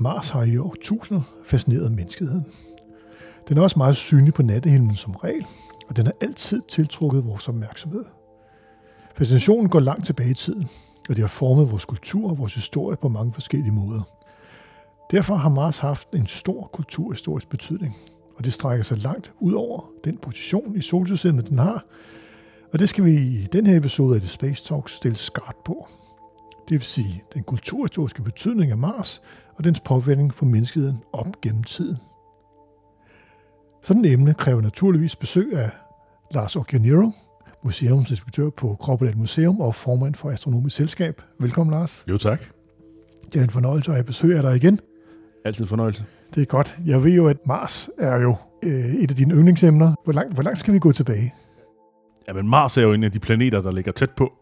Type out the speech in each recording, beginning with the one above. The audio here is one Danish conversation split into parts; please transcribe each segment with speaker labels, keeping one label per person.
Speaker 1: Mars har i år tusinder fascineret menneskeheden. Den er også meget synlig på nattehimlen som regel, og den har altid tiltrukket vores opmærksomhed. Fascinationen går langt tilbage i tiden, og det har formet vores kultur og vores historie på mange forskellige måder. Derfor har Mars haft en stor kulturhistorisk betydning, og det strækker sig langt ud over den position i solsystemet, den har, og det skal vi i den her episode af The Space Talk stille skarpt på. Det vil sige den kulturhistoriske betydning af Mars og dens påvirkning for menneskeheden op gennem tiden. Sådan et emne kræver naturligvis besøg af Lars Occhionero, museumsinspektør på Kroppedal Museum og formand for Astronomisk Selskab. Velkommen, Lars.
Speaker 2: Jo, tak.
Speaker 1: Det er en fornøjelse at have besøg af dig igen.
Speaker 2: Altid fornøjelse.
Speaker 1: Det er godt. Jeg ved jo, at Mars er jo øh, et af dine yndlingsemner. Hvor langt, hvor langt skal vi gå tilbage?
Speaker 2: Ja, men Mars er jo en af de planeter, der ligger tæt på.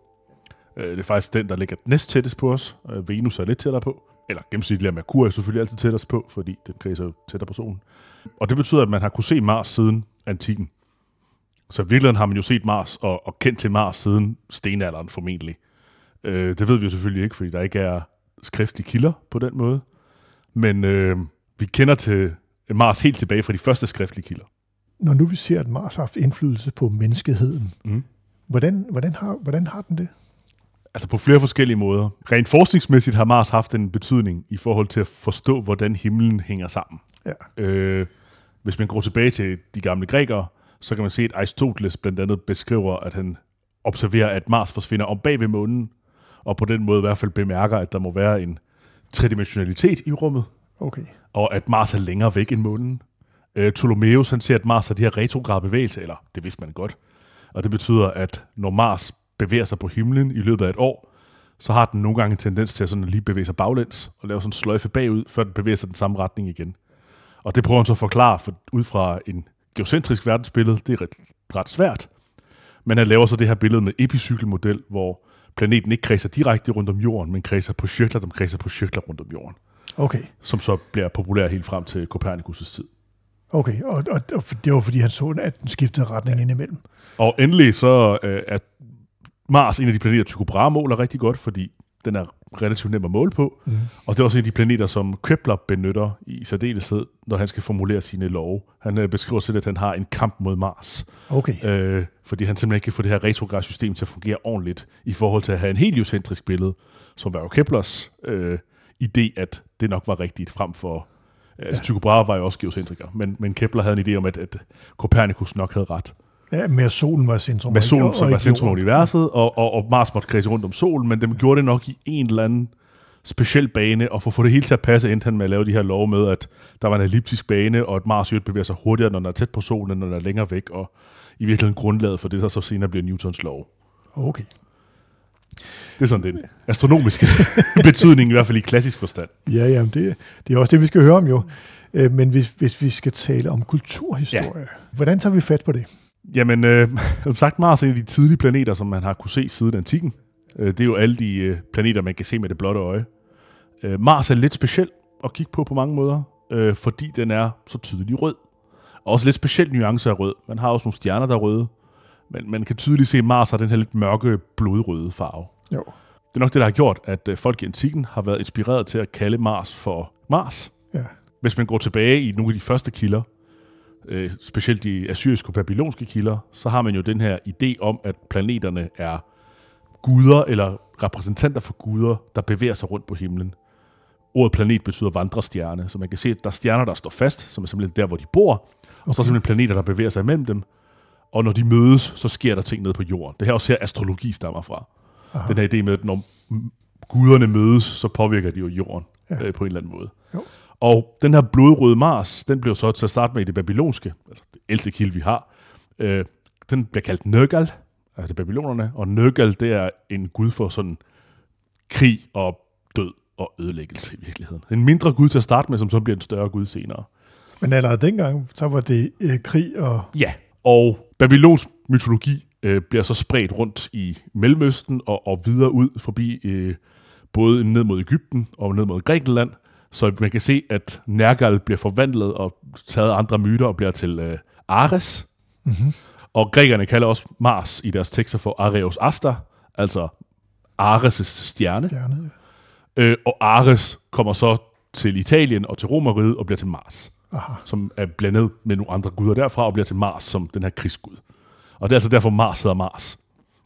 Speaker 2: Øh, Det er faktisk den, der ligger næst tættest på os. Øh, Venus er lidt tættere på. Eller gennemsnitligt er Merkur er selvfølgelig altid tættest på, fordi den kredser tættere på solen. Og det betyder, at man har kunne se Mars siden antikken. Så i virkeligheden har man jo set Mars og, og kendt til Mars siden stenalderen formentlig. Øh, det ved vi jo selvfølgelig ikke, fordi der ikke er skriftlige kilder på den måde. Men øh, vi kender til Mars helt tilbage fra de første skriftlige kilder.
Speaker 1: Når nu vi ser, at Mars har haft indflydelse på menneskeheden,
Speaker 2: Mm.
Speaker 1: hvordan, hvordan, har, hvordan har den det?
Speaker 2: Altså på flere forskellige måder. Rent forskningsmæssigt har Mars haft en betydning i forhold til at forstå, hvordan himlen hænger sammen.
Speaker 1: Ja.
Speaker 2: Øh, hvis man går tilbage til de gamle grækere, så kan man se, at Aristoteles blandt andet beskriver, at han observerer, at Mars forsvinder om bag ved månen, og på den måde i hvert fald bemærker, at der må være en tredimensionalitet i rummet,
Speaker 1: Okay.
Speaker 2: og at Mars er længere væk end månen. Øh, Ptolemæus han ser, at Mars har de her retrograde bevægelser, eller det vidste man godt. Og det betyder, at når Mars bevæger sig på himlen i løbet af et år, så har den nogle gange en tendens til at sådan lige bevæge sig baglæns og lave sådan en sløjfe bagud, før den bevæger sig den samme retning igen. Og det prøver han så at forklare for, ud fra en geocentrisk verdensbillede. Det er ret, ret svært. Men han laver så det her billede med epicykelmodel, hvor planeten ikke kredser direkte rundt om jorden, men kredser på cirkler, som kredser på cirkler rundt om jorden.
Speaker 1: Okay.
Speaker 2: Som så bliver populær helt frem til Copernicus' tid.
Speaker 1: Okay, og, og, og det var fordi, han så, at den skiftede retning indimellem.
Speaker 2: Og endelig så øh, er Mars en af de planeter, Tycho Brahe måler rigtig godt, fordi den er relativt nem at måle på.
Speaker 1: Mm.
Speaker 2: Og det er også en af de planeter, som Kepler benytter i særdeleshed, når han skal formulere sine love. Han øh, beskriver selv, at han har en kamp mod Mars,
Speaker 1: Okay.
Speaker 2: øh, fordi han simpelthen ikke kan få det her retrograd system til at fungere ordentligt, i forhold til at have en heliocentrisk billede, som var jo Keplers øh, idé, at det nok var rigtigt frem for... Altså, Tycho Brahe var jo også geocentriker, men, men Kepler havde en idé om, at, at Copernicus nok havde ret.
Speaker 1: Ja, med at solen var centrum.
Speaker 2: Med solen, som var centrum af universet, og, og, og Mars måtte kredse rundt om solen, men dem gjorde det nok i en eller anden speciel bane, og for at få det hele til at passe, endte han med at lave de her love med, at der var en elliptisk bane, og at Mars jo bevæger sig hurtigere, når den er tæt på solen, end når den er længere væk, og i virkeligheden grundlaget for det, der så senere bliver Newtons lov.
Speaker 1: Okay.
Speaker 2: Det er sådan den astronomiske betydning, i hvert fald i klassisk forstand.
Speaker 1: Ja, ja, det, det er også det, vi skal høre om jo. Øh, Men hvis, hvis vi skal tale om kulturhistorie, ja. hvordan tager vi fat på det?
Speaker 2: Jamen, øh, som sagt, Mars er en af de tidlige planeter, som man har kunne se siden antikken. Øh, det er jo alle de øh, planeter, man kan se med det blotte øje. Øh, Mars er lidt speciel at kigge på på mange måder, øh, fordi den er så tydelig rød. Og også lidt speciel nuance af rød. Man har også nogle stjerner, der er røde, men man kan tydeligt se, at Mars har den her lidt mørke, blodrøde farve.
Speaker 1: Jo.
Speaker 2: Det er nok det, der har gjort, at folk i antikken har været inspireret til at kalde Mars for Mars.
Speaker 1: Ja.
Speaker 2: Hvis man går tilbage i nogle af de første kilder, øh, specielt de assyriske og babylonske kilder, så har man jo den her idé om, at planeterne er guder eller repræsentanter for guder, der bevæger sig rundt på himlen. Ordet planet betyder vandrestjerne, så man kan se, at der er stjerner, der står fast, som er simpelthen der, hvor de bor, og så er simpelthen planeter, der bevæger sig imellem dem, og når de mødes, så sker der ting nede på jorden. Det her er også her astrologi stammer fra.
Speaker 1: Aha.
Speaker 2: Den her idé med, at når guderne mødes, så påvirker de jo jorden
Speaker 1: ja.
Speaker 2: øh, på en eller anden måde. Og den her blodrøde Mars, den blev så til at starte med i det babylonske, altså det ældste kilde, vi har. Øh, den bliver kaldt Nergal, altså det er babylonerne, og Nergal, det er en gud for sådan krig og død og ødelæggelse i virkeligheden. En mindre gud til at starte med, som så bliver en større gud senere.
Speaker 1: Men allerede dengang, så var det øh, krig og...
Speaker 2: Ja, og Babylons mytologi øh, bliver så spredt rundt i Mellemøsten og, og videre ud forbi øh, både ned mod Ægypten og ned mod Grækenland, så man kan se, at Nergal bliver forvandlet og taget andre myter og bliver til øh, Ares. Mm-hmm. Og grækerne kalder også Mars i deres tekster for Areus Asta, altså Ares' stjerne.
Speaker 1: Stjerne.
Speaker 2: Øh, og Ares kommer så til Italien og til Romeriet og bliver til Mars,
Speaker 1: Aha.
Speaker 2: som er blandet med nogle andre guder derfra og bliver til Mars som den her krigsgud. Og det er altså derfor Mars hedder Mars.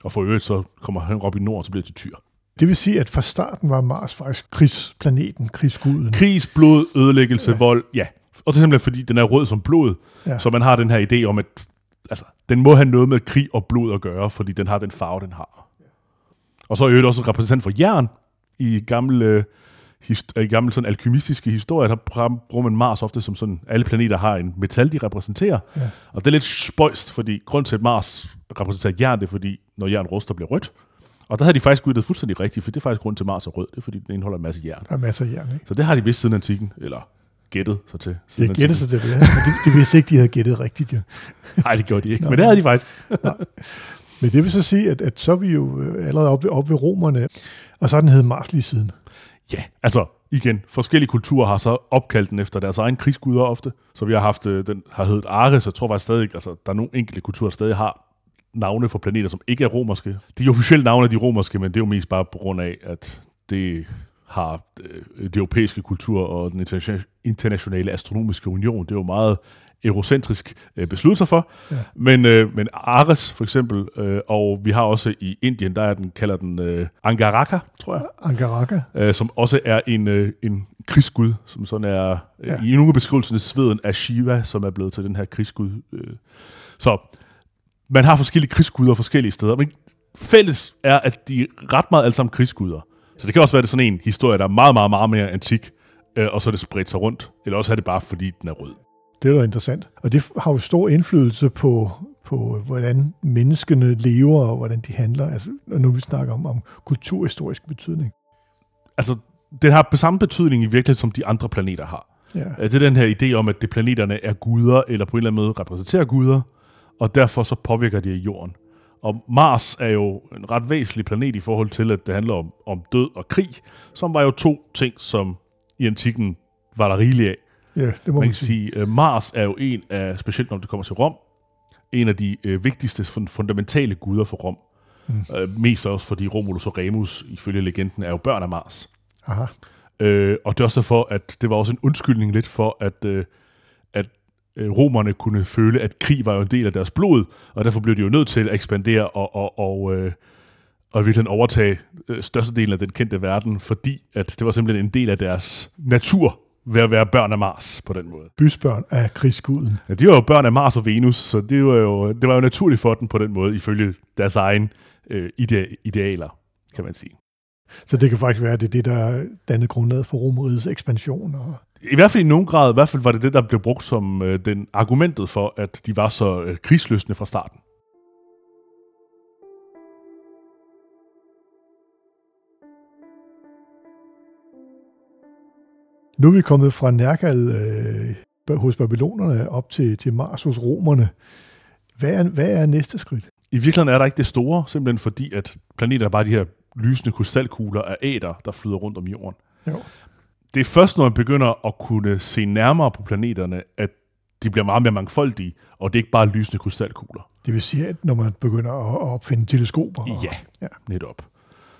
Speaker 2: Og for øvrigt så kommer han op i nord, så bliver det til Tyr.
Speaker 1: Det vil sige, at fra starten var Mars faktisk krigsplaneten, krigsguden.
Speaker 2: Krigs, blod, ødelæggelse, ja. vold, ja. Og det er simpelthen fordi, den er rød som blod,
Speaker 1: Ja.
Speaker 2: så man har den her idé om, at altså, den må have noget med krig og blod at gøre, fordi den har den farve, den har. Og så er øvrigt også en repræsentant for jern i gamle, øh, hist- i gamle sådan alkymistiske historier, der br- bruger man Mars ofte som sådan, alle planeter har en metal, de repræsenterer.
Speaker 1: Ja.
Speaker 2: Og det er lidt spøjst, fordi grund til, at Mars repræsenterer jern, det er fordi, når jern ruster, bliver rødt. Og der har de faktisk uddet fuldstændig rigtigt, for det er faktisk grund til, Mars er rød. Det er fordi, den indeholder en masse jern.
Speaker 1: Der er masser af jern, ikke?
Speaker 2: Så det har de vidst siden antikken, eller gættet sig til.
Speaker 1: Det er gættet sig til ja. De, de vidste ikke, de havde gættet rigtigt, ja.
Speaker 2: Nej, det gjorde de ikke,
Speaker 1: Nå.
Speaker 2: men det havde de faktisk.
Speaker 1: Men det vil så sige, at, at så er vi jo øh, allerede oppe, oppe ved romerne, og så har den hed Mars lige siden.
Speaker 2: Ja, altså igen, forskellige kulturer har så opkaldt den efter deres egen krigsguder ofte. Så vi har haft, øh, den har heddet Ares, jeg tror faktisk stadig, altså der er nogle enkelte kulturer, der stadig har navne for planeter, som ikke er romerske. De officielle navne er de romerske, men det er jo mest bare på grund af, at det har øh, de europæiske kultur og den interna- internationale astronomiske union, det er jo meget eurocentrisk øh, besluttet sig for.
Speaker 1: Ja.
Speaker 2: Men, øh, men Ares for eksempel, øh, og vi har også i Indien, der er den, kalder den øh, Angaraka, tror jeg
Speaker 1: Angaraka.
Speaker 2: øh, som også er en, øh, en krigsgud, som sådan er
Speaker 1: Ja.
Speaker 2: ja. i nogle af beskrivelserne sveden af Shiva, som er blevet til den her krigsgud. Øh. Så man har forskellige krigsguder forskellige steder, men fælles er, at de ret meget alle sammen krigsguder. Så det kan også være, det er sådan en historie, der er meget, meget, meget mere antik, øh, og så er det spredt sig rundt. Eller også er det bare, fordi den er rød.
Speaker 1: Det er da interessant. Og det har jo stor indflydelse på, på hvordan menneskene lever, og hvordan de handler. Altså, når nu vi snakker om, om kulturhistorisk betydning.
Speaker 2: Altså, den har samme betydning i virkeligheden, som de andre planeter har.
Speaker 1: Ja.
Speaker 2: Øh, Det er den her idé om, at det planeterne er guder, eller på en eller anden måde repræsenterer guder, og derfor så påvirker de jorden. Og Mars er jo en ret væsentlig planet i forhold til, at det handler om, om død og krig, som var jo to ting, som i antikken var der rigeligt af.
Speaker 1: ja, det må
Speaker 2: Man
Speaker 1: man,
Speaker 2: kan
Speaker 1: sige.
Speaker 2: sige, at Mars er jo en af, specielt når det kommer til Rom, en af de øh, vigtigste fun- fundamentale guder for Rom. Mm. Øh, mest også fordi Romulus og Remus, ifølge legenden, er jo børn af Mars.
Speaker 1: Aha.
Speaker 2: Øh, og det er også derfor, at det var også en undskyldning lidt for, at, øh, at øh, romerne kunne føle, at krig var jo en del af deres blod, og derfor blev de jo nødt til at ekspandere og, og, og, øh, og virkelig overtage øh, størstedelen af den kendte verden, fordi at det var simpelthen en del af deres natur ved at være børn af Mars på den måde.
Speaker 1: Bysbørn af krigsguden.
Speaker 2: Ja, de var jo børn af Mars og Venus, så det var jo, det var jo naturligt for dem på den måde, ifølge deres egen øh, ide- idealer, kan man sige.
Speaker 1: Så det kan faktisk være, at det er det, der dannede grundlaget for Romerigets ekspansion. Og,
Speaker 2: I hvert fald i nogen grad, i hvert fald var det det, der blev brugt som øh, den argumentet for, at de var så øh, krigsløsne fra starten.
Speaker 1: nu er vi kommet fra Nergal øh, hos babylonerne op til, til Mars hos romerne. Hvad er, hvad er næste skridt?
Speaker 2: I virkeligheden er der ikke det store, simpelthen fordi, at planeter er bare de her lysende krystalkugler af æder, der flyder rundt om jorden.
Speaker 1: Jo.
Speaker 2: Det er først, når man begynder at kunne se nærmere på planeterne, at de bliver meget mere mangfoldige, og det er ikke bare lysende krystalkugler.
Speaker 1: Det vil sige, at når man begynder at opfinde teleskoper. Og,
Speaker 2: Ja,
Speaker 1: ja.
Speaker 2: netop.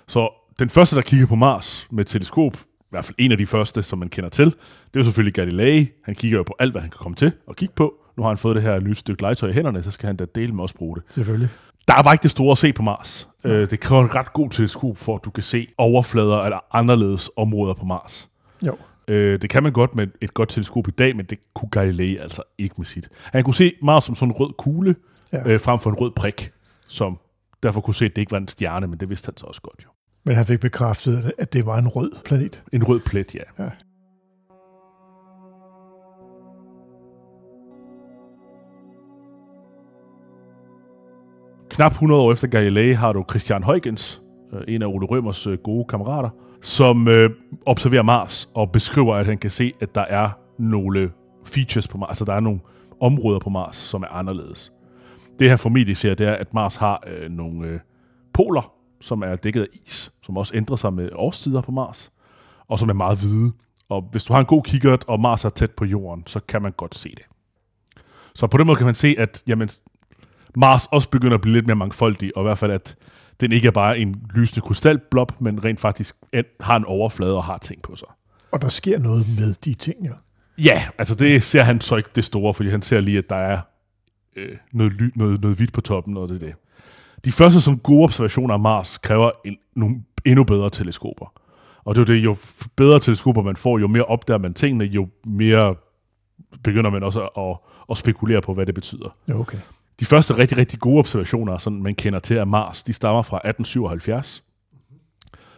Speaker 2: Så den første, der kigger på Mars med teleskop, i hvert fald en af de første, som man kender til, det er jo selvfølgelig Galilei. Han kigger jo på alt, hvad han kan komme til og kigge på. Nu har han fået det her lille stykke legetøj i hænderne, så skal han da dele med os bruge det.
Speaker 1: Selvfølgelig.
Speaker 2: Der er bare ikke det store at se på Mars. Øh, det kræver en ret god teleskop, for at du kan se overflader eller anderledes områder på Mars.
Speaker 1: Jo.
Speaker 2: Øh, det kan man godt med et godt teleskop i dag, men det kunne Galilei altså ikke med sit. Han kunne se Mars som sådan en rød kugle,
Speaker 1: Ja.
Speaker 2: øh, frem for en rød prik, som derfor kunne se, at det ikke var en stjerne, men det vidste han så også godt jo.
Speaker 1: Men han fik bekræftet, at det var en rød planet.
Speaker 2: En rød plet, ja.
Speaker 1: Ja.
Speaker 2: Knap 100 år efter Galilei har du Christian Huygens, øh, en af Ole Rømers øh, gode kammerater, som øh, observerer Mars og beskriver, at han kan se, at der er nogle features på Mars, altså der er nogle områder på Mars, som er anderledes. Det han formentlig ser, det er, at Mars har øh, nogle øh, poler, som er dækket af is, som også ændrer sig med årstider på Mars, og som er meget hvide. Og hvis du har en god kikkert, og Mars er tæt på Jorden, så kan man godt se det. Så på den måde kan man se, at jamen, Mars også begynder at blive lidt mere mangfoldig, og i hvert fald, at den ikke er bare en lysende krystalblob, men rent faktisk har en overflade og har ting på sig.
Speaker 1: Og der sker noget med de ting, ja.
Speaker 2: Ja, altså det ser han så ikke det store, fordi han ser lige, at der er øh, noget, ly, noget, noget hvidt på toppen, og det er det. De første som gode observationer af Mars kræver en, nogle endnu bedre teleskoper. Og det er jo det, jo bedre teleskoper man får, jo mere opdager man tingene, jo mere begynder man også at, at, at spekulere på, hvad det betyder.
Speaker 1: Okay.
Speaker 2: De første rigtig, rigtig gode observationer, sådan man kender til af Mars, de stammer fra 1877,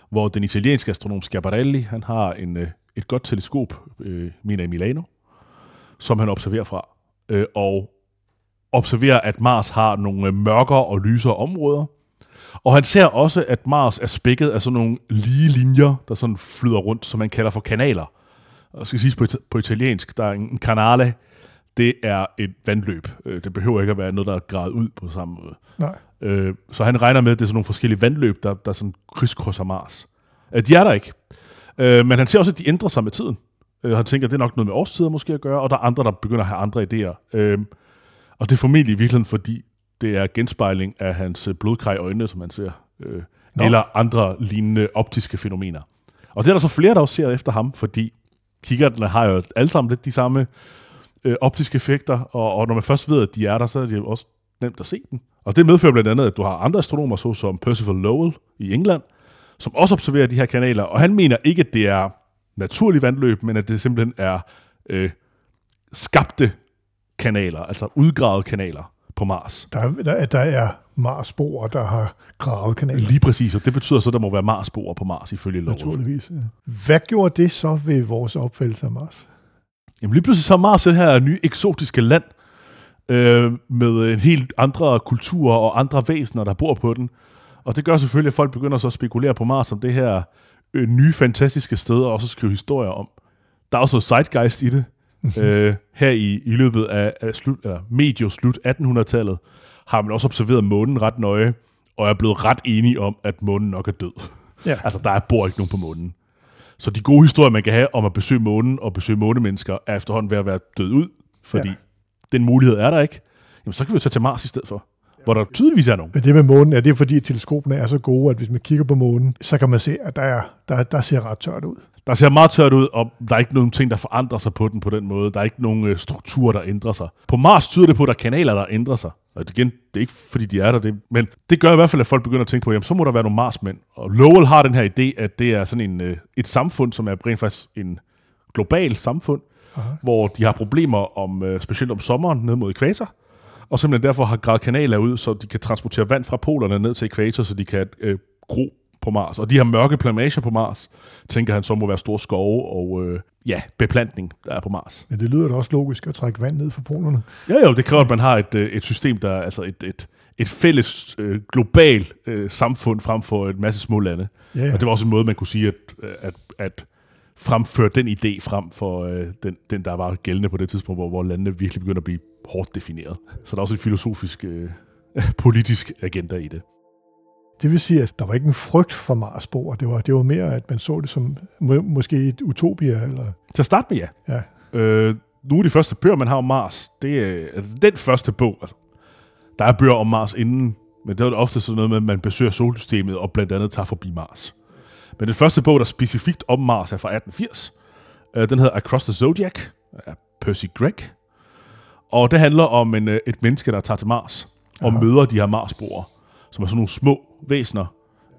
Speaker 2: hvor den italienske astronom Schiaparelli, han har en, øh, et godt teleskop, øh, mener i Milano, som han observerer fra. Øh, og observerer, at Mars har nogle øh, mørkere og lysere områder. Og han ser også, at Mars er spækket af sådan nogle lige linjer, der sådan flyder rundt, som man kalder for kanaler. Og skal siges på, på italiensk, der er en canale, det er et vandløb. Øh, det behøver ikke at være noget, der er gravet ud på samme måde.
Speaker 1: Nej.
Speaker 2: Øh, så han regner med, at det er sådan nogle forskellige vandløb, der, der sådan krydskrydser Mars. De er der ikke. Men han ser også, at de ændrer sig med tiden. Han tænker, at det er nok noget med årstider måske at gøre, og der er andre, der begynder at have andre idéer. Og det er formentlig i virkeligheden, fordi det er genspejling af hans øh, blodkrej øjne, som man ser, øh, eller andre lignende optiske fænomener. Og det er der så flere, der også ser efter ham, fordi kikkertene har jo alle sammen lidt de samme øh, optiske effekter, og, og når man først ved, at de er der, så er det også nemt at se dem. Og det medfører blandt andet, at du har andre astronomer, såsom Percival Lowell i England, som også observerer de her kanaler, og han mener ikke, at det er naturlig vandløb, men at det simpelthen er øh, skabte kanaler, altså udgravede kanaler på Mars.
Speaker 1: Der, der, der er Marsboer, der har gravet kanaler.
Speaker 2: Lige præcis, og det betyder så, at der må være Marsboer på Mars ifølge loven.
Speaker 1: Naturligvis. Ja. Hvad gjorde det så ved vores opfattelse af Mars?
Speaker 2: Jamen lige pludselig så er Mars det her nye eksotiske land, øh, med en helt andre kulturer og andre væsener, der bor på den. Og det gør selvfølgelig, at folk begynder så at spekulere på Mars som det her øh, nye, fantastiske sted, og også skrive historier om. Der er også zeitgeist i det. øh, her i, i løbet af, af slut, eller medio slut 1800-tallet, har man også observeret månen ret nøje, og er blevet ret enige om, at månen nok er død. Ja. altså, der er bor ikke nogen på månen. Så de gode historier, man kan have om at besøge månen og besøge månemennesker, er efterhånden ved at være død ud, fordi ja. den mulighed er der ikke. Jamen, så kan vi jo tage til Mars i stedet for hvor der tydeligvis er nogen.
Speaker 1: Men det med månen, er det fordi teleskoperne er så gode, at hvis man kigger på månen, så kan man se, at der, er, der, der ser ret tørt ud.
Speaker 2: Der ser meget tørt ud, og der er ikke nogen ting, der forandrer sig på den på den måde. Der er ikke nogen øh, struktur, der ændrer sig. På Mars tyder det på, at der er kanaler, der ændrer sig. Og igen, det er ikke fordi, de er der, det, men det gør i hvert fald, at folk begynder at tænke på, jamen så må der være nogle Marsmænd. Og Lowell har den her idé, at det er sådan en, øh, et samfund, som er rent faktisk en global samfund, Aha. hvor de har problemer om, øh, specielt om sommeren ned mod ekvator, og simpelthen derfor har gravet kanaler ud, så de kan transportere vand fra polerne ned til ekvator, så de kan øh, gro på Mars. Og de her mørke plamager på Mars, tænker han så må være store skove og øh, ja, beplantning, der er på Mars.
Speaker 1: Men det lyder da også logisk at trække vand ned fra polerne.
Speaker 2: Ja, jo, det kræver, at man har et, øh, et system, der er altså et, et, et fælles øh, global øh, samfund frem for et masse små lande. Ja, ja. Og det var også en måde, man kunne sige, at, at, at fremføre den idé frem for øh, den, den, der var gældende på det tidspunkt, hvor, hvor landene virkelig begynder at blive hårdt defineret. Så der er også en filosofisk, øh, politisk agenda i det.
Speaker 1: Det vil sige, at der var ikke en frygt for Marsboer. Det var, det var mere, at man så det som må, måske et utopia. Eller...
Speaker 2: Til at starte med, ja.
Speaker 1: ja.
Speaker 2: Øh, nogle af de første bøger, man har om Mars, det er altså, den første bog. Altså, der er bøger om Mars inden, men det er ofte sådan noget med, at man besøger solsystemet og blandt andet tager forbi Mars. Men den første bog, der specifikt om Mars, er fra 1880. Øh, den hedder Across the Zodiac af Percy Gregg. Og det handler om en, øh, et menneske, der tager til Mars og Aha. møder de her Marsboere, som er sådan nogle små væsener,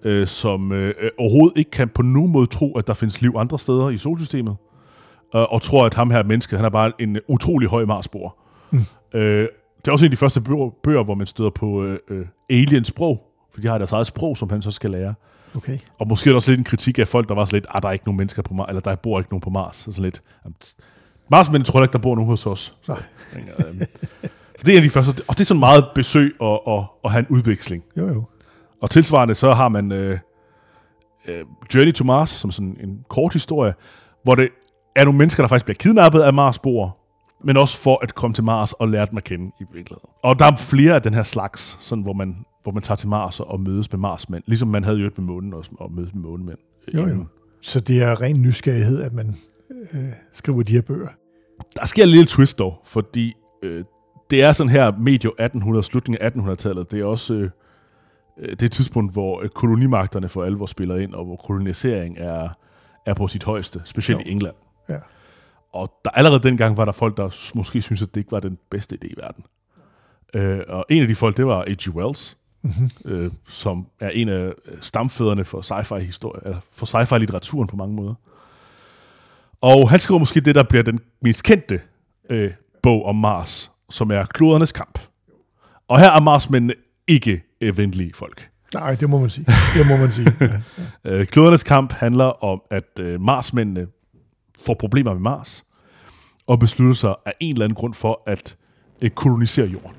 Speaker 2: øh, som øh, overhovedet ikke kan på nogen måde tro, at der findes liv andre steder i solsystemet, øh, og tror, at ham her menneske, han er bare en utrolig høj Marsboer. Mm. Øh, det er også en af de første bøger, bøger hvor man støder på øh, øh, alien-sprog, for de har deres eget sprog, som han så skal lære.
Speaker 1: Okay.
Speaker 2: Og måske er der også lidt en kritik af folk, der var så lidt, at ah, der er ikke nogen mennesker på Mars, eller der bor ikke nogen på Mars. Så sådan lidt, Mars, men tror jeg ikke, der bor nogen hos os.
Speaker 1: Nej.
Speaker 2: Så det er en af de første, og det er sådan meget besøg og, og, og have en udveksling.
Speaker 1: Jo, jo.
Speaker 2: Og tilsvarende så har man øh, øh, Journey to Mars, som sådan en kort historie, hvor det er nogle mennesker, der faktisk bliver kidnappet af Mars-boere, men også for at komme til Mars og lære dem at kende i virkeligheden. Og der er flere af den her slags, sådan, hvor, man, hvor man tager til Mars og mødes med Marsmænd, ligesom man havde jo med månen også, og mødes med månemænd.
Speaker 1: Jo, jo. Så det er ren nysgerrighed, at man øh, skriver de her bøger.
Speaker 2: Der sker en lille twist dog, fordi øh, det er sådan her medio 1800, slutningen af 1800-tallet. Det er også øh, det er et tidspunkt, hvor øh, kolonimagterne for alvor spiller ind, og hvor kolonisering er, er på sit højeste, specielt
Speaker 1: Jo.
Speaker 2: i England.
Speaker 1: Ja.
Speaker 2: Og der, allerede dengang var der folk, der måske syntes, at det ikke var den bedste idé i verden. Øh, og en af de folk, det var H.G. Wells,
Speaker 1: Mm-hmm.
Speaker 2: øh, som er en af øh, stamfædrene for sci-fi historie, eller for sci-fi litteraturen på mange måder. Og han skriver måske det, der bliver den mest kendte øh, bog om Mars, som er Klodernes kamp. Og her er Marsmændene ikke øh, venlige folk.
Speaker 1: Nej, det må man sige. Det må man sige. Ja.
Speaker 2: Øh, Klodernes kamp handler om, at øh, Marsmændene får problemer med Mars, og beslutter sig af en eller anden grund for at øh, kolonisere jorden.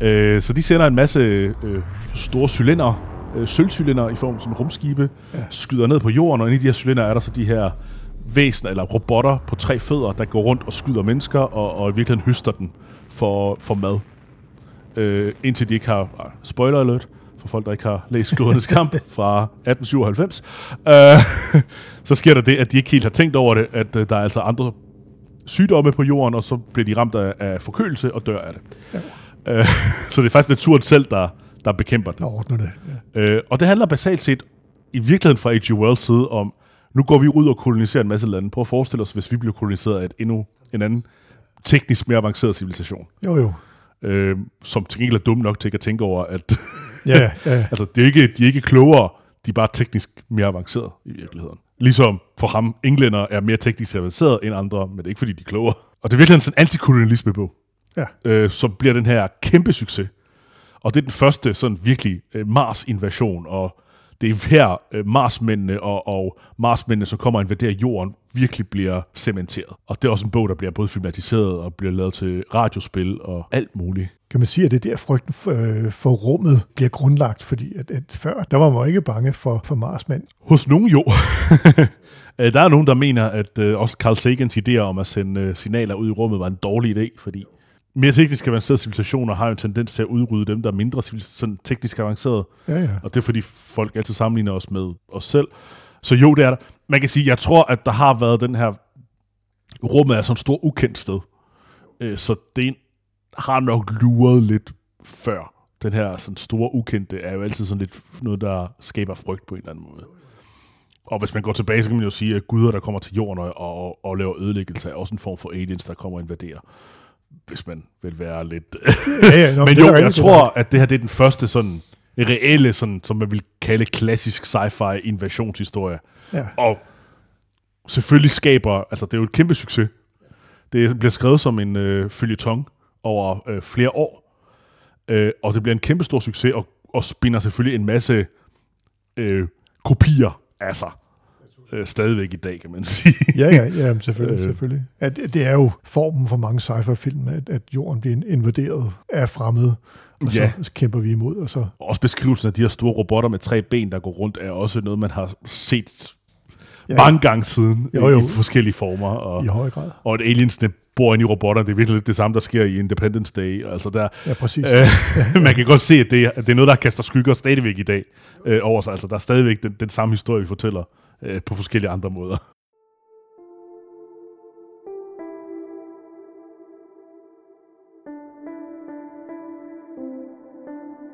Speaker 2: Ja. Øh, så de sender en masse øh, store cylinder, øh, sølvcylinder i form som rumskibe, ja. skyder ned på jorden, og inde i de her cylinder er der så de her væsener eller robotter på tre fødder, der går rundt og skyder mennesker, og, og i virkeligheden høster den for, for mad. Øh, indtil de ikke har, ah, spoiler alert, for folk, der ikke har læst Klodernes Kamp fra 1897, øh, så sker der det, at de ikke helt har tænkt over det, at øh, der er altså andre sygdomme på jorden, og så bliver de ramt af, af forkølelse og dør af det. Ja. Øh, så det er faktisk naturen selv, der, der bekæmper det.
Speaker 1: Der ordner det. Ja.
Speaker 2: Øh, og det handler basalt set i virkeligheden fra H.G. Wells side om, nu går vi ud og koloniserer en masse lande. Prøv at forestille os, hvis vi bliver koloniseret af et endnu en anden teknisk mere avanceret civilisation,
Speaker 1: Jo, jo.
Speaker 2: Øh, som til gengæld er dum nok til ikke at tænke over, at
Speaker 1: Ja, ja.
Speaker 2: altså, det er ikke, de er ikke klogere, de er bare teknisk mere avanceret i virkeligheden. Ligesom for ham, englænder er mere teknisk avanceret end andre, men det er ikke fordi, de er klogere. Og det er virkelig sådan en antikolonialisme-bog,
Speaker 1: ja.
Speaker 2: øh, som bliver den her kæmpe succes. Og det er den første sådan virkelig øh, Mars-invasion, og det er her øh, Marsmændene og, og Marsmændene, som kommer og invaderer jorden, virkelig bliver cementeret. Og det er også en bog, der bliver både filmatiseret og bliver lavet til radiospil og alt muligt.
Speaker 1: Kan man sige, at det er der frygten for, øh, for rummet bliver grundlagt, fordi at, at før, der var man ikke bange for, for Marsmænd.
Speaker 2: Hos nogen jo. Øh, der er nogen, der mener, at øh, også Carl Sagans idéer om at sende øh, signaler ud i rummet var en dårlig idé, fordi mere teknisk avancerede civilisationer har jo en tendens til at udrydde dem, der er mindre sådan teknisk avancerede.
Speaker 1: Ja, ja.
Speaker 2: Og det er fordi folk altid sammenligner os med os selv. Så jo, det er der. Man kan sige, jeg tror, at der har været den her... Rummet er sådan et stort ukendt sted. Øh, Så det har nok luret lidt før. Den her sådan store ukendte er jo altid sådan lidt noget, der skaber frygt på en eller anden måde. Og hvis man går tilbage, så kan man jo sige, at guder, der kommer til jorden og, og, og laver ødelæggelse, er også en form for aliens, der kommer og invaderer. Hvis man vil være lidt...
Speaker 1: ja, ja. Nå,
Speaker 2: Men jo, jeg tror, at det her det er den første sådan reelle, sådan, som man vil kalde klassisk sci-fi invasionshistorie.
Speaker 1: Ja.
Speaker 2: Og selvfølgelig skaber, altså det er jo et kæmpe succes. Det bliver skrevet som en øh, følgetong over øh, flere år. Øh, og det bliver en kæmpe stor succes, og, og spinder selvfølgelig en masse øh, kopier af sig. Øh, stadigvæk i dag, kan man sige.
Speaker 1: Ja, ja, ja, selvfølgelig.
Speaker 2: Øh.
Speaker 1: selvfølgelig. At, det er jo formen for mange sci-fi-film, at, at jorden bliver invaderet af fremmede, og
Speaker 2: Ja.
Speaker 1: så kæmper vi imod, og så...
Speaker 2: Og også beskrivelsen af de her store robotter med tre ben, der går rundt, er også noget, man har set
Speaker 1: Ja,
Speaker 2: mange gange siden
Speaker 1: Jo,
Speaker 2: i,
Speaker 1: jo.
Speaker 2: i forskellige former. Og,
Speaker 1: I høj grad.
Speaker 2: og at aliensene bor inde i robotter, det er virkelig lidt det samme, der sker i Independence Day. Altså der,
Speaker 1: Ja, præcis.
Speaker 2: øh, man kan godt se, at det, er, at det er noget, der kaster skygger stadigvæk i dag øh, over sig. Altså der er stadigvæk den, den samme historie, vi fortæller øh, på forskellige andre måder.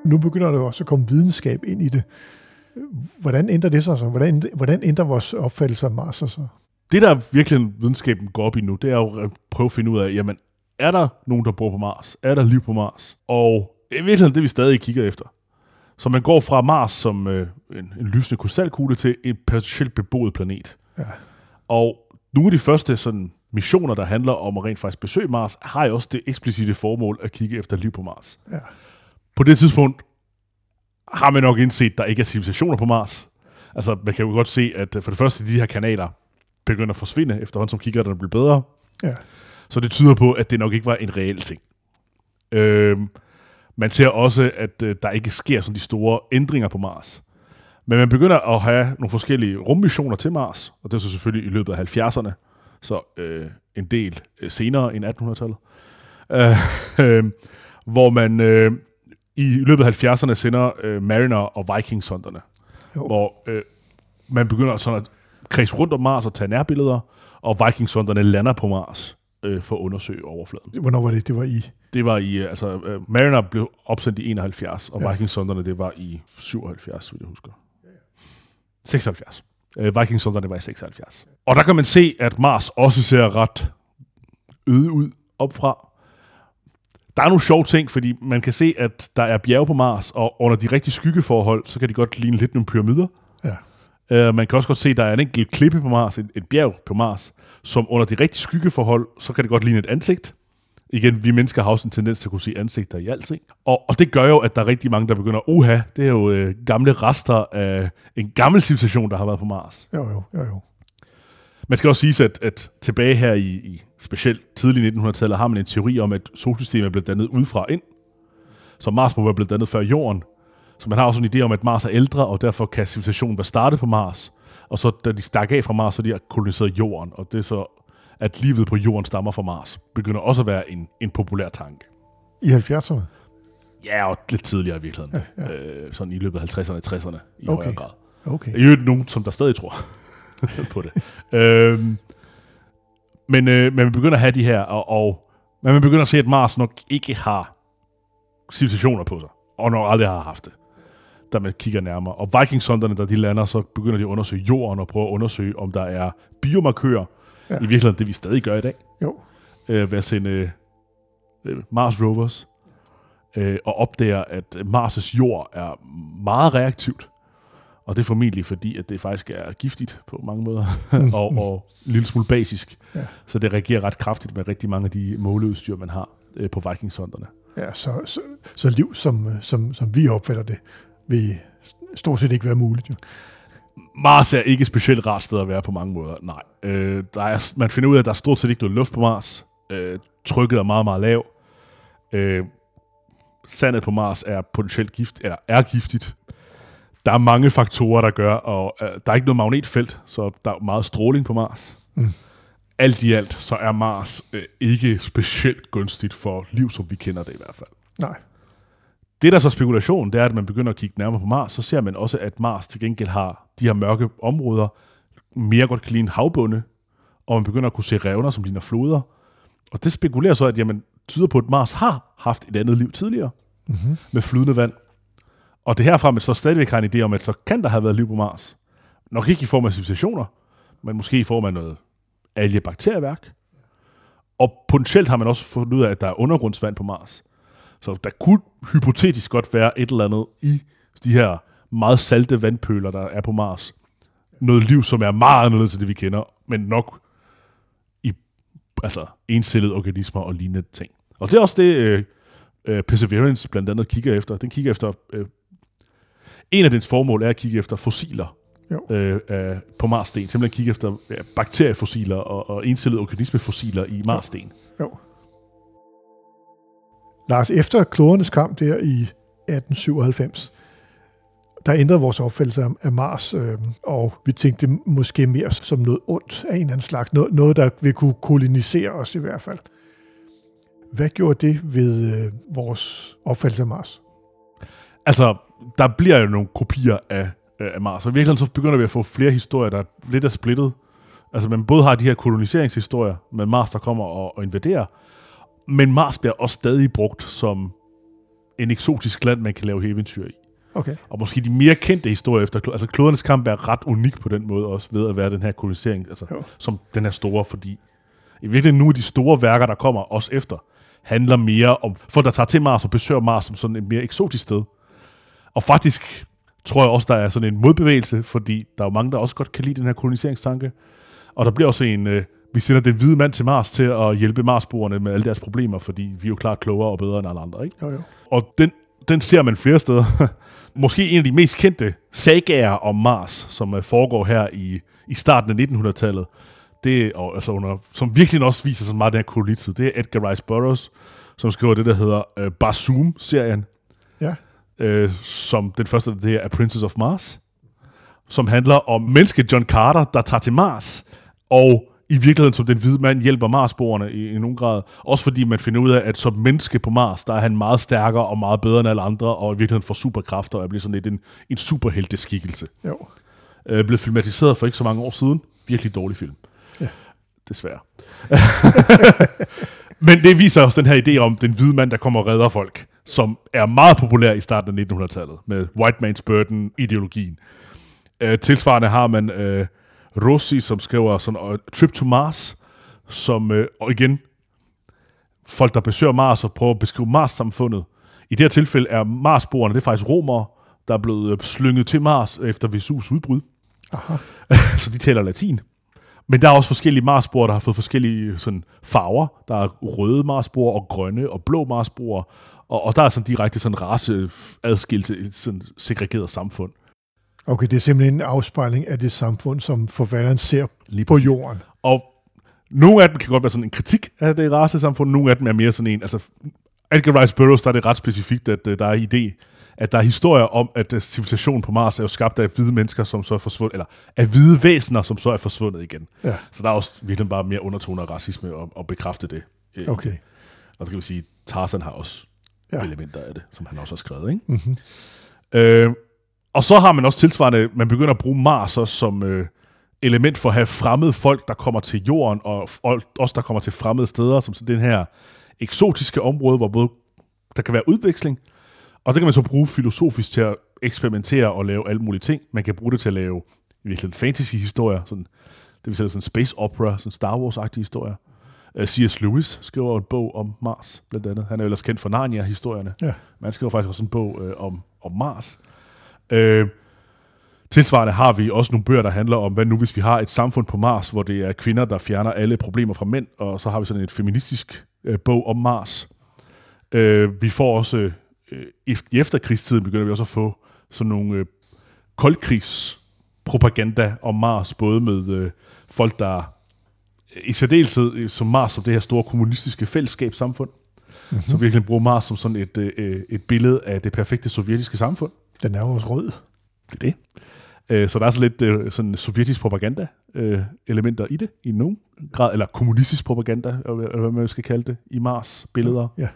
Speaker 1: Nu begynder der også at komme videnskab ind i det. Hvordan ændrer det sig så? Hvordan, hvordan ændrer vores opfattelse af Mars sig så?
Speaker 2: Det, der virkelig videnskaben går op i nu, det er jo at prøve at finde ud af, jamen, er der nogen, der bor på Mars? Er der liv på Mars? Og det er virkelig det, vi stadig kigger efter. Så man går fra Mars som øh, en, en lysende krystalkugle til en potentielt beboet planet.
Speaker 1: Ja.
Speaker 2: Og nogle af de første sådan, missioner, der handler om at rent faktisk besøge Mars, har jo også det eksplicite formål at kigge efter liv på Mars.
Speaker 1: Ja.
Speaker 2: På det tidspunkt har man nok indset, at der ikke er civilisationer på Mars. Altså, man kan jo godt se, at øh, for det første, de her kanaler begynder at forsvinde, efterhånden som kigger der bliver bedre.
Speaker 1: Ja.
Speaker 2: Så det tyder på, at det nok ikke var en reel ting. Øh, man ser også, at øh, der ikke sker sådan de store ændringer på Mars. Men man begynder at have nogle forskellige rummissioner til Mars, og det er så selvfølgelig i løbet af 70'erne, så øh, en del øh, senere end 1800-tallet, øh, øh, hvor man øh, i løbet af 70'erne sender øh, Mariner og Viking-sonderne, hvor øh, man begynder sådan at kredse rundt om Mars og tage nærbilleder, og Viking-sonderne lander på Mars øh, for at undersøge overfladen.
Speaker 1: Hvornår var det? Det var i...
Speaker 2: Det var i, øh, altså, uh, Mariner blev opsendt i 71, og
Speaker 1: Ja.
Speaker 2: Viking-sonderne, det var i 77, vil jeg husker. 76. Uh, Viking-sonderne var i 76. Og der kan man se, at Mars også ser ret øde ud opfra. Der er nogle sjove ting, fordi man kan se, at der er bjerge på Mars, og under de rigtige skyggeforhold, så kan de godt ligne lidt nogle pyramider. Uh, man kan også godt se, at der er en enkelt klippe på Mars, et, et bjerg på Mars, som under de rigtige skyggeforhold, så kan det godt ligne et ansigt. Igen, vi mennesker har også en tendens til at kunne se ansigter i alting. Og, og det gør jo, at der er rigtig mange, der begynder, uha, det er jo øh, gamle rester af en gammel civilisation, der har været på Mars.
Speaker 1: Jo, jo, jo, jo.
Speaker 2: Man skal også sige, at, at tilbage her i, i specielt tidlig 1900-tallet, har man en teori om, at solsystemet er blevet dannet udefra ind. Så Mars må være blevet dannet før jorden. Så man har også en idé om, at Mars er ældre, og derfor kan civilisationen være startet på Mars. Og så da de stak af fra Mars, så de har koloniseret jorden. Og det er så, at livet på jorden stammer fra Mars, begynder også at være en, en populær tanke.
Speaker 1: I 70'erne?
Speaker 2: Ja, og lidt tidligere i virkeligheden. Ja, ja. Øh, sådan i løbet af 50'erne og 60'erne i
Speaker 1: Okay.
Speaker 2: højere grad.
Speaker 1: Okay.
Speaker 2: I øvrigt nogen, som der stadig tror på det. øhm, men, øh, man begynder at have de her, og, og man begynder at se, at Mars nok ikke har civilisationer på sig, og nok aldrig har haft det, da man kigger nærmere. Og Viking-sonderne, da de lander, så begynder de at undersøge jorden og prøve at undersøge, om der er biomarkører,
Speaker 1: Ja.
Speaker 2: i virkeligheden det, vi stadig gør i dag,
Speaker 1: Jo.
Speaker 2: øh, ved at sende øh, Mars rovers, øh, og opdager, at Mars' jord er meget reaktivt. Og det er formentlig fordi, at det faktisk er giftigt på mange måder, og, og en lille smule basisk.
Speaker 1: Ja.
Speaker 2: Så det reagerer ret kraftigt med rigtig mange af de måleudstyr, man har øh, på Viking-sonderne.
Speaker 1: Ja, så, så, så liv, som, øh, som, som vi opfatter det, vil stort set ikke være muligt. Jo.
Speaker 2: Mars er ikke et specielt rart sted at være på mange måder, nej. Øh, der er, man finder ud af, at der er stort set ikke noget luft på Mars. Øh, trykket er meget, meget lav. Øh, sandet på Mars er potentielt gift, eller er giftigt. Der er mange faktorer, der gør, og øh, der er ikke noget magnetfelt, så der er meget stråling på Mars.
Speaker 1: Mm.
Speaker 2: Alt i alt, så er Mars øh, ikke specielt gunstigt for liv, som vi kender det i hvert fald.
Speaker 1: Nej.
Speaker 2: Det, der er så spekulation, det er, at man begynder at kigge nærmere på Mars, så ser man også, at Mars til gengæld har de her mørke områder, mere godt kan ligne havbunde, og man begynder at kunne se revner, som ligner floder. Og det spekulerer så, at jamen, tyder på, at Mars har haft et andet liv tidligere,
Speaker 1: Mm-hmm.
Speaker 2: med flydende vand. Og det er herfra, man så stadigvæk har en idé om, at så kan der have været liv på Mars. Nok ikke i form af civilisationer, men måske i form af noget algebakterieværk. Og potentielt har man også fundet ud af, at der er undergrundsvand på Mars. Så der kunne hypotetisk godt være et eller andet i de her meget salte vandpøler, der er på Mars. Noget liv, som er meget anderledes til det, vi kender, men nok i altså, encellede organismer og lignende ting. Og det er også det, øh, øh, Perseverance blandt andet kigger efter. Den kigger efter... Øh, en af dens formål er at kigge efter fossiler
Speaker 1: Jo.
Speaker 2: øh, øh, på Marssten. Simpelthen kigge efter ja, bakteriefossiler og, og encellede organismefossiler i Marssten.
Speaker 1: Jo. Lars, efter klodernes kamp der i 1897, der ændrede vores opfattelse af- Mars, øh, og vi tænkte måske mere som noget ondt af en eller anden slags. Noget, noget der vil kunne kolonisere os i hvert fald. Hvad gjorde det ved øh, vores opfattelse af Mars?
Speaker 2: Altså, der bliver jo nogle kopier af, øh, af Mars, og i virkeligheden så begynder vi at få flere historier, der lidt er splittet. Altså, man både har de her koloniseringshistorier med Mars, der kommer og, og invaderer, men Mars bliver også stadig brugt som en eksotisk land, man kan lave eventyr i.
Speaker 1: Okay.
Speaker 2: Og måske de mere kendte historier efter, altså klodernes kamp er ret unik på den måde også, ved at være den her kolonisering, altså
Speaker 1: Jo.
Speaker 2: som den her store, fordi i virkeligheden nogle af de store værker, der kommer også efter, handler mere om folk, der tager til Mars og besøger Mars som sådan et mere eksotisk sted. Og faktisk tror jeg også, der er sådan en modbevægelse, fordi der er jo mange, der også godt kan lide den her koloniseringstanke. Og der bliver også en, øh, vi sender den hvide mand til Mars til at hjælpe Marsboerne med alle deres problemer, fordi vi er jo klart klogere og bedre end alle andre, ikke?
Speaker 1: Jo, jo.
Speaker 2: Og den, den ser man flere steder. Måske en af de mest kendte sagaer om Mars, som øh, foregår her i, i starten af 1900-tallet, det, og, altså under, som virkelig også viser så meget den her kolonitid, det er Edgar Rice Burroughs, som skriver det, der hedder øh, Barzoom-serien,
Speaker 1: Ja.
Speaker 2: øh, som den første, det er Princess of Mars, som handler om mennesket John Carter, der tager til Mars, og i virkeligheden som den hvide mand hjælper Marsboerne i, i nogen grad. Også fordi man finder ud af, at som menneske på Mars, der er han meget stærkere og meget bedre end alle andre, og i virkeligheden får superkræfter, og bliver sådan lidt en, en superhelteskikkelse.
Speaker 1: Jo.
Speaker 2: Øh, blev filmatiseret for ikke så mange år siden. Virkelig dårlig film.
Speaker 1: Ja.
Speaker 2: Desværre. Men det viser også den her idé om den hvide mand, der kommer og redder folk, som er meget populær i starten af 1900-tallet, med white man's burden-ideologien. Øh, tilsvarende har man øh, Rossi, som skriver sådan uh, Trip to Mars, som, øh, og igen, folk, der besøger Mars og prøver at beskrive Mars-samfundet. I det her tilfælde er Marsboerne, det er faktisk romere, der er blevet øh, slynget til Mars efter Vesus udbrud.
Speaker 1: Aha.
Speaker 2: så de taler latin. Men der er også forskellige Marsboer, der har fået forskellige sådan, farver. Der er røde Marsboer og grønne og blå Marsboer. Og, og der er sådan direkte sådan i et sådan segregeret samfund.
Speaker 1: Okay, det er simpelthen en afspejling af det samfund, som forfatteren ser
Speaker 2: Lige
Speaker 1: på
Speaker 2: præcis.
Speaker 1: jorden.
Speaker 2: Og nogle af dem kan godt være sådan en kritik af det racesamfund, nogle af dem er mere sådan en, altså Edgar Rice Burroughs, der er det ret specifikt, at uh, der er idé, at der er historier om, at uh, civilisationen på Mars er jo skabt af hvide mennesker, som så er forsvundet, eller af hvide væsener, som så er forsvundet igen.
Speaker 1: Ja.
Speaker 2: Så der er også virkelig bare mere undertoner af racisme og, og bekræfte det. øh,
Speaker 1: Okay.
Speaker 2: Og så kan vi sige, Tarzan har også
Speaker 1: Ja.
Speaker 2: ja. elementer af det, som han også har skrevet. Ikke?
Speaker 1: Mm-hmm.
Speaker 2: Øh, og så har man også tilsvarende, man begynder at bruge Mars også som øh, element for at have fremmede folk, der kommer til jorden, og, og også der kommer til fremmede steder, som sådan den her eksotiske område, hvor både der kan være udveksling, og det kan man så bruge filosofisk til at eksperimentere og lave alle mulige ting. Man kan bruge det til at lave i virkeligheden fantasy-historier, sådan, det vil sige sådan space opera, sådan Star Wars-agtige historier. Uh, C.S. Lewis skriver en bog om Mars, blandt andet. Han er jo ellers kendt for Narnia-historierne.
Speaker 1: Ja.
Speaker 2: Men han skriver faktisk også en bog øh, om, om Mars. Øh, tilsvarende har vi også nogle bøger, der handler om, hvad nu hvis vi har et samfund på Mars, hvor det er kvinder, der fjerner alle problemer fra mænd, og så har vi sådan et feministisk øh, bog om Mars. Øh, vi får også, øh, i efterkrigstiden begynder vi også at få sådan nogle øh, koldkrigspropaganda om Mars, både med øh, folk, der i særdeleshed øh, som Mars som det her store kommunistiske fællesskabssamfund, mm-hmm. som virkelig bruger Mars som sådan et, øh, et billede af det perfekte sovjetiske samfund.
Speaker 1: Den er jo også rød.
Speaker 2: Det er det. Øh, Så der er så lidt øh, sådan sovjetisk propaganda øh, elementer i det, i nogen grad, eller kommunistisk propaganda, eller hvad man skal kalde det, i Mars-billeder.
Speaker 1: Ja.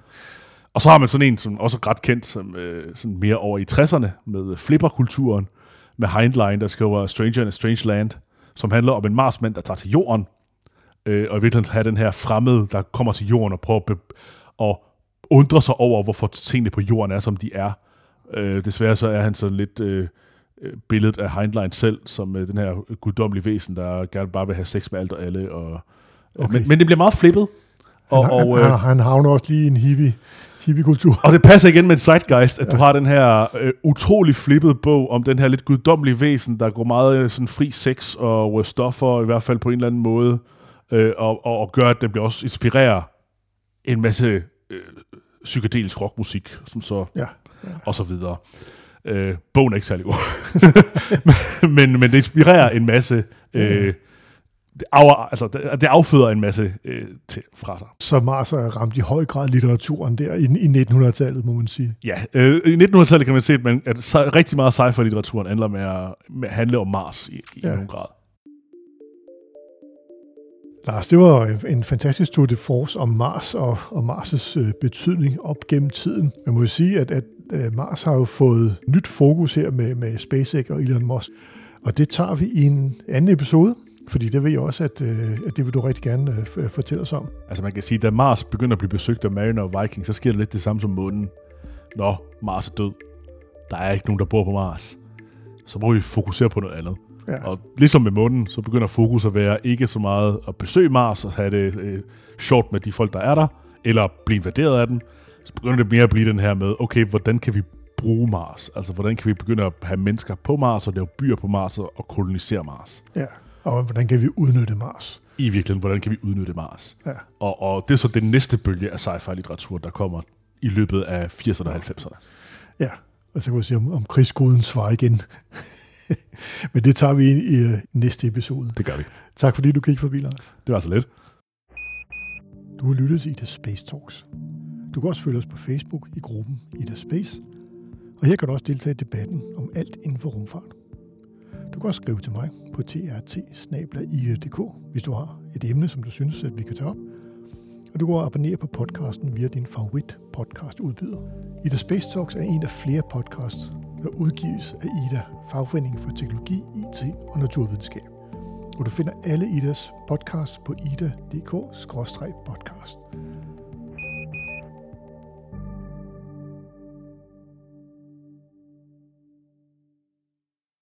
Speaker 2: Og så har man sådan en, som også er ret kendt, som sådan mere over i 60'erne, med flipperkulturen, med Heinlein, der skriver Stranger in a Strange Land, som handler om en marsmand, der tager til jorden, øh, og i virkeligheden have den her fremmede, der kommer til jorden og prøver at, be- at undre sig over, hvorfor tingene på jorden er, som de er. Øh, desværre så er han så lidt øh, øh, billedet af Heinlein selv, som øh, den her guddommelige væsen, der gerne bare vil have sex med alt og alle. Og,
Speaker 1: Okay.
Speaker 2: okay. men, men det bliver meget flippet. Og,
Speaker 1: Han,
Speaker 2: og,
Speaker 1: han,
Speaker 2: øh,
Speaker 1: han, havner også lige i en hippie, hippie-kultur.
Speaker 2: og det passer igen med Zeitgeist, at ja. du har den her øh, utrolig flippede bog om den her lidt guddommelige væsen, der går meget øh, sådan fri sex og øh, stoffer, i hvert fald på en eller anden måde, øh, og, og, og gør, at det bliver også inspirerer en masse øh, psykedelisk rockmusik, som så,
Speaker 1: Ja.
Speaker 2: Og så videre. Øh, bogen er ikke særlig god. men, men det inspirerer en masse... Øh, det, af, altså, det, det afføder en masse øh, til, fra sig.
Speaker 1: Så Mars er ramt i høj grad litteraturen der i, i 1900-tallet, må man sige.
Speaker 2: Ja, øh, i 1900-tallet kan man se, at, man, at sci- rigtig meget sci-fi-litteraturen handler med at, med at handle om Mars i, i
Speaker 1: Ja.
Speaker 2: nogen grad.
Speaker 1: Lars, det var en- fantastisk tour de force om Mars og, og Mars' øh, betydning op gennem tiden. Man må sige, at, at Mars har jo fået nyt fokus her med, med SpaceX og Elon Musk. Og det tager vi i en anden episode, fordi det ved jeg også, at, øh, at det vil du rigtig gerne øh, fortælle os om.
Speaker 2: Altså man kan sige, da Mars begynder at blive besøgt af Mariner og Viking, så sker der lidt det samme som månen. Nå, Mars er død. Der er ikke nogen, der bor på Mars. Så må vi fokusere på noget andet.
Speaker 1: Ja.
Speaker 2: Og ligesom med månen, så begynder fokus at være ikke så meget at besøge Mars og have det øh, sjovt med de folk, der er der, eller blive invaderet af dem. Så begynder det mere at blive den her med, okay, hvordan kan vi bruge Mars? Altså, hvordan kan vi begynde at have mennesker på Mars og lave byer på Mars og kolonisere Mars?
Speaker 1: Ja. Og hvordan kan vi udnytte Mars?
Speaker 2: I virkeligheden, hvordan kan vi udnytte Mars?
Speaker 1: Ja.
Speaker 2: Og, og det er så den næste bølge af sci-fi-litteratur, der kommer i løbet af 80'erne og 90'erne.
Speaker 1: Ja, og så kan vi sige om, om krigsskoden svar igen. Men det tager vi ind i øh, næste episode.
Speaker 2: Det gør vi.
Speaker 1: Tak fordi du kiggede forbi, Lars.
Speaker 2: Det var så lidt.
Speaker 1: Du har lyttet til The Space Talks. Du kan også følge os på Facebook i gruppen Ida Space, og her kan du også deltage i debatten om alt inden for rumfart. Du kan også skrive til mig på trt hvis du har et emne, som du synes, at vi kan tage op. Og du kan abonnere på podcasten via din favorit podcast udbyder. Ida Space Talks er en af flere podcasts, der udgives af Ida, Fagforeningen for Teknologi, IT og Naturvidenskab. Og du finder alle Idas podcasts på ida.dk-podcast.